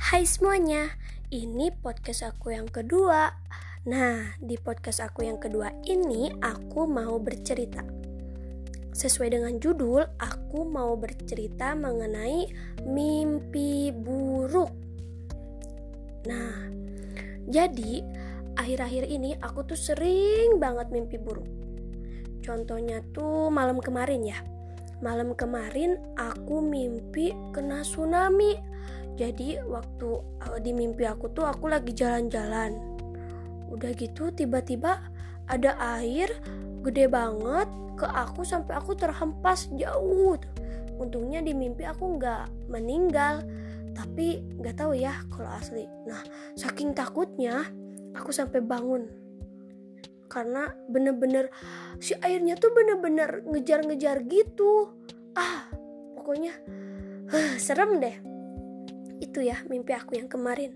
Hai semuanya, ini podcast aku yang kedua. Nah, di podcast aku yang kedua ini aku mau bercerita. Sesuai dengan judul, aku mau bercerita mengenai mimpi buruk. Nah, jadi akhir-akhir ini aku tuh sering banget mimpi buruk. Contohnya tuh malam kemarin ya. Malam kemarin aku mimpi kena tsunami jadi waktu uh, di mimpi aku tuh aku lagi jalan-jalan. Udah gitu tiba-tiba ada air gede banget ke aku sampai aku terhempas jauh. Untungnya di mimpi aku nggak meninggal. Tapi nggak tahu ya kalau asli. Nah saking takutnya aku sampai bangun. Karena bener-bener si airnya tuh bener-bener ngejar-ngejar gitu. Ah pokoknya uh, serem deh itu ya mimpi aku yang kemarin.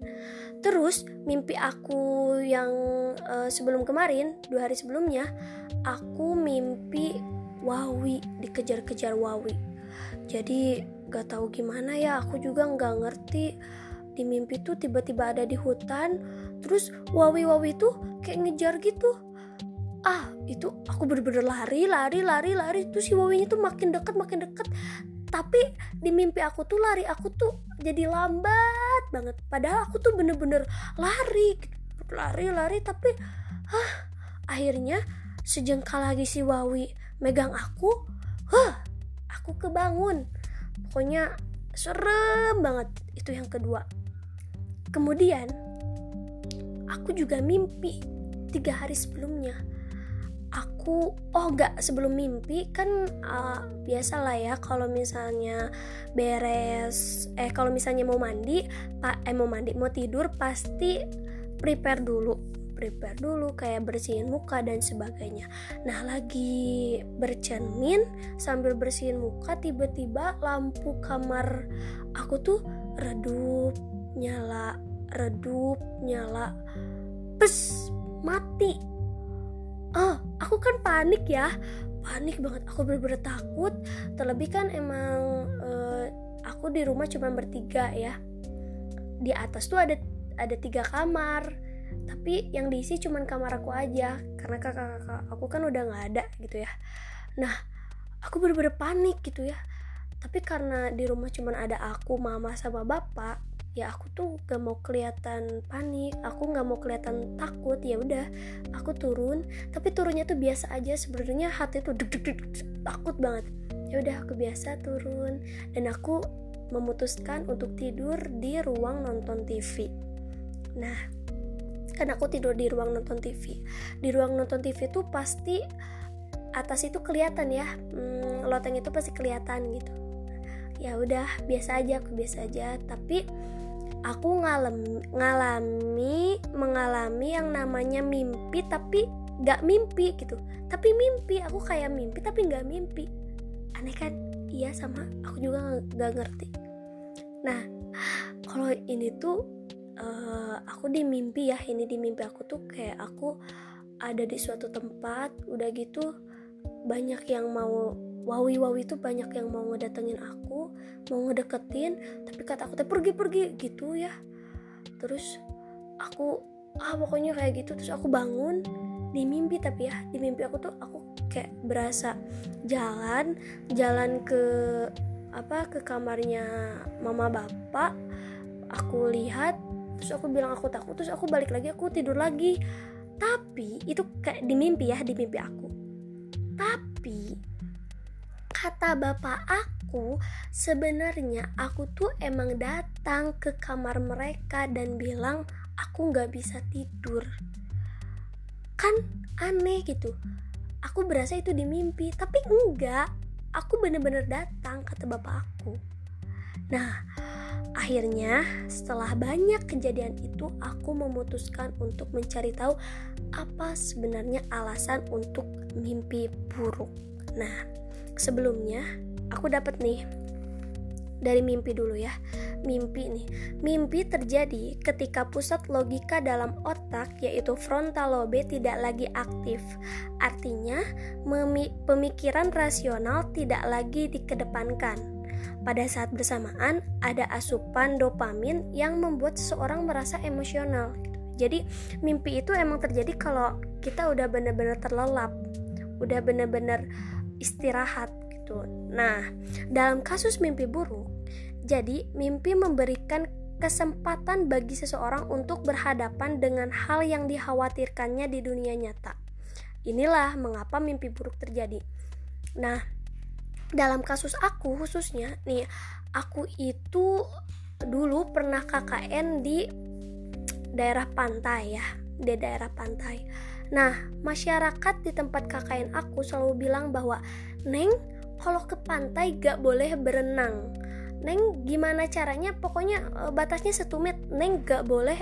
Terus mimpi aku yang uh, sebelum kemarin dua hari sebelumnya aku mimpi Wawi dikejar-kejar Wawi. Jadi gak tahu gimana ya aku juga nggak ngerti. Di mimpi tuh tiba-tiba ada di hutan terus Wawi Wawi tuh kayak ngejar gitu. Ah itu aku bener-bener lari lari lari lari. Tuh si Wawinya tuh makin deket makin deket. Tapi di mimpi aku tuh lari aku tuh jadi lambat banget. Padahal aku tuh bener-bener lari lari lari tapi ah akhirnya sejengkal lagi si Wawi megang aku huh aku kebangun. Pokoknya serem banget itu yang kedua. Kemudian aku juga mimpi tiga hari sebelumnya aku oh nggak sebelum mimpi kan uh, biasa lah ya kalau misalnya beres eh kalau misalnya mau mandi pak eh mau mandi mau tidur pasti prepare dulu prepare dulu kayak bersihin muka dan sebagainya. Nah lagi bercermin sambil bersihin muka tiba-tiba lampu kamar aku tuh redup nyala redup nyala pes mati aku kan panik ya. Panik banget. Aku bener-bener takut. Terlebih kan emang uh, aku di rumah cuma bertiga ya. Di atas tuh ada ada tiga kamar. Tapi yang diisi cuma kamar aku aja. Karena kakak-kakak aku kan udah nggak ada gitu ya. Nah aku bener-bener panik gitu ya. Tapi karena di rumah cuma ada aku mama sama bapak ya aku tuh gak mau kelihatan panik. Aku gak mau kelihatan takut. Ya udah aku turun. Tapi turunnya tuh biasa aja. Sebenarnya hati tuh deg deg deg takut banget. Ya udah aku biasa turun. Dan aku memutuskan untuk tidur di ruang nonton TV nah kan aku tidur di ruang nonton TV di ruang nonton TV tuh pasti atas itu kelihatan ya. Hmm, loteng itu pasti kelihatan gitu. Ya udah biasa aja. Aku biasa aja. Tapi aku ngalami, ngalami mengalami yang namanya mimpi tapi gak mimpi gitu. Tapi mimpi aku kayak mimpi tapi gak mimpi. Aneh kan? Iya sama. Aku juga gak ngerti. Nah kalau ini tuh uh, aku di mimpi ya. Ini di mimpi aku tuh kayak aku ada di suatu tempat udah gitu banyak yang mau wawi-wawi tuh banyak yang mau ngedatengin aku mau ngedeketin tapi kata aku teh pergi-pergi gitu ya. Terus aku ah pokoknya kayak gitu. Terus aku bangun di mimpi tapi ya di mimpi aku tuh aku kayak berasa jalan jalan ke apa ke kamarnya mama bapak. Aku lihat terus aku bilang aku takut terus aku balik lagi aku tidur lagi. Tapi itu kayak di mimpi ya di mimpi aku. Tapi kata bapak aku, sebenarnya aku tuh emang datang ke kamar mereka dan bilang aku nggak bisa tidur. Kan aneh gitu. Aku berasa itu di mimpi, tapi enggak. Aku bener-bener datang kata bapak aku. Nah, akhirnya setelah banyak kejadian itu aku memutuskan untuk mencari tahu apa sebenarnya alasan untuk mimpi buruk. Nah, sebelumnya aku dapat nih dari mimpi dulu ya. Mimpi nih. Mimpi terjadi ketika pusat logika dalam otak yaitu frontal lobe tidak lagi aktif. Artinya, pemikiran rasional tidak lagi dikedepankan. pada saat bersamaan ada asupan dopamin yang membuat seseorang merasa emosional. Jadi mimpi itu emang terjadi kalau kita udah bener-bener terlelap, udah bener-bener istirahat gitu. Nah, dalam kasus mimpi buruk, jadi mimpi memberikan kesempatan bagi seseorang untuk berhadapan dengan hal yang dikhawatirkannya di dunia nyata. Inilah mengapa mimpi buruk terjadi. Nah, dalam kasus aku khususnya nih, aku itu dulu pernah KKN di daerah pantai ya, di daerah pantai. Nah, masyarakat di tempat KKN aku selalu bilang bahwa, "Neng, kalau ke pantai gak boleh berenang." Neng gimana caranya? Pokoknya eh, batasnya setumit Neng gak boleh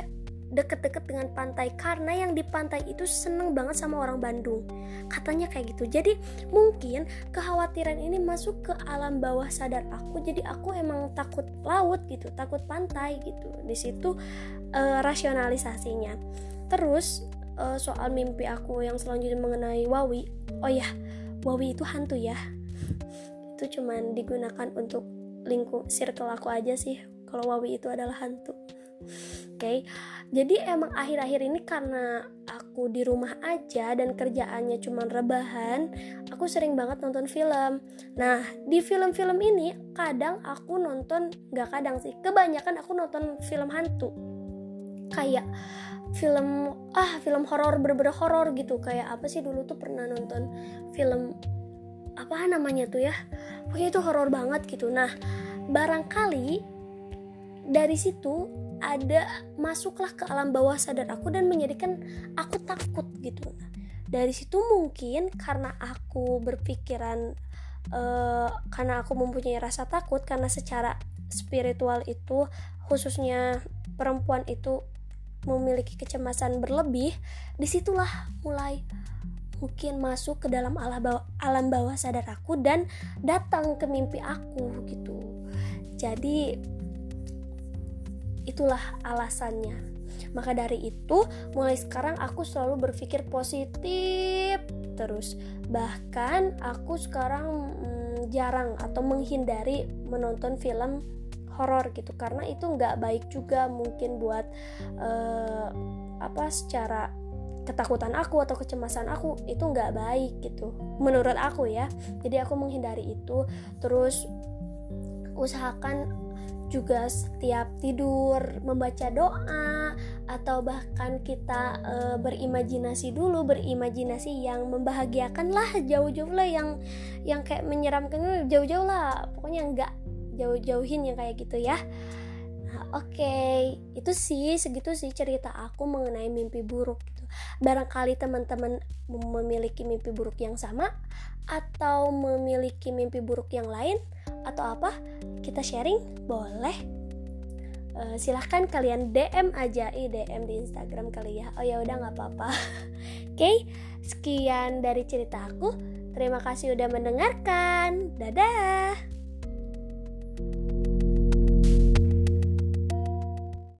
deket-deket dengan pantai karena yang di pantai itu seneng banget sama orang Bandung. Katanya kayak gitu. Jadi mungkin kekhawatiran ini masuk ke alam bawah sadar aku. Jadi aku emang takut laut gitu takut pantai gitu. Di situ uh, rasionalisasinya terus uh, soal mimpi aku yang selanjutnya mengenai Wawi oh ya Wawi itu hantu ya itu cuman digunakan untuk lingkup circle aku aja sih kalau Wawi itu adalah hantu Oke, okay? jadi emang akhir-akhir ini karena aku di rumah aja dan kerjaannya cuma rebahan, aku sering banget nonton film. Nah, di film-film ini kadang aku nonton, gak kadang sih, kebanyakan aku nonton film hantu. Kayak film ah film horor bener-bener horor gitu. Kayak apa sih dulu tuh pernah nonton film apa namanya tuh ya? Pokoknya itu horor banget gitu. Nah barangkali dari situ ada masuklah ke alam bawah sadar aku dan menjadikan aku takut gitu. Dari situ mungkin karena aku berpikiran uh, karena aku mempunyai rasa takut karena secara spiritual itu khususnya perempuan itu memiliki kecemasan berlebih di situlah mulai mungkin masuk ke dalam alam bawah, alam bawah sadar aku dan datang ke mimpi aku gitu. Jadi itulah alasannya. Maka dari itu mulai sekarang aku selalu berpikir positif terus. Bahkan aku sekarang mm, jarang atau menghindari menonton film horor gitu. Karena itu nggak baik juga mungkin buat uh, apa secara ketakutan aku atau kecemasan aku itu nggak baik gitu. Menurut aku ya. Jadi aku menghindari itu. Terus usahakan juga setiap tidur membaca doa atau bahkan kita e, berimajinasi dulu berimajinasi yang membahagiakan lah jauh-jauh lah yang yang kayak menyeramkan jauh-jauh lah. Pokoknya enggak jauh-jauhin yang kayak gitu ya. Nah, oke. Okay. itu sih segitu sih cerita aku mengenai mimpi buruk gitu. Barangkali teman-teman memiliki mimpi buruk yang sama atau memiliki mimpi buruk yang lain atau apa kita sharing boleh. Uh, silahkan kalian DM aja i DM di Instagram kali ya. Oh ya udah nggak apa-apa. Oke okay? sekian dari cerita aku. Terima kasih udah mendengarkan. Dadah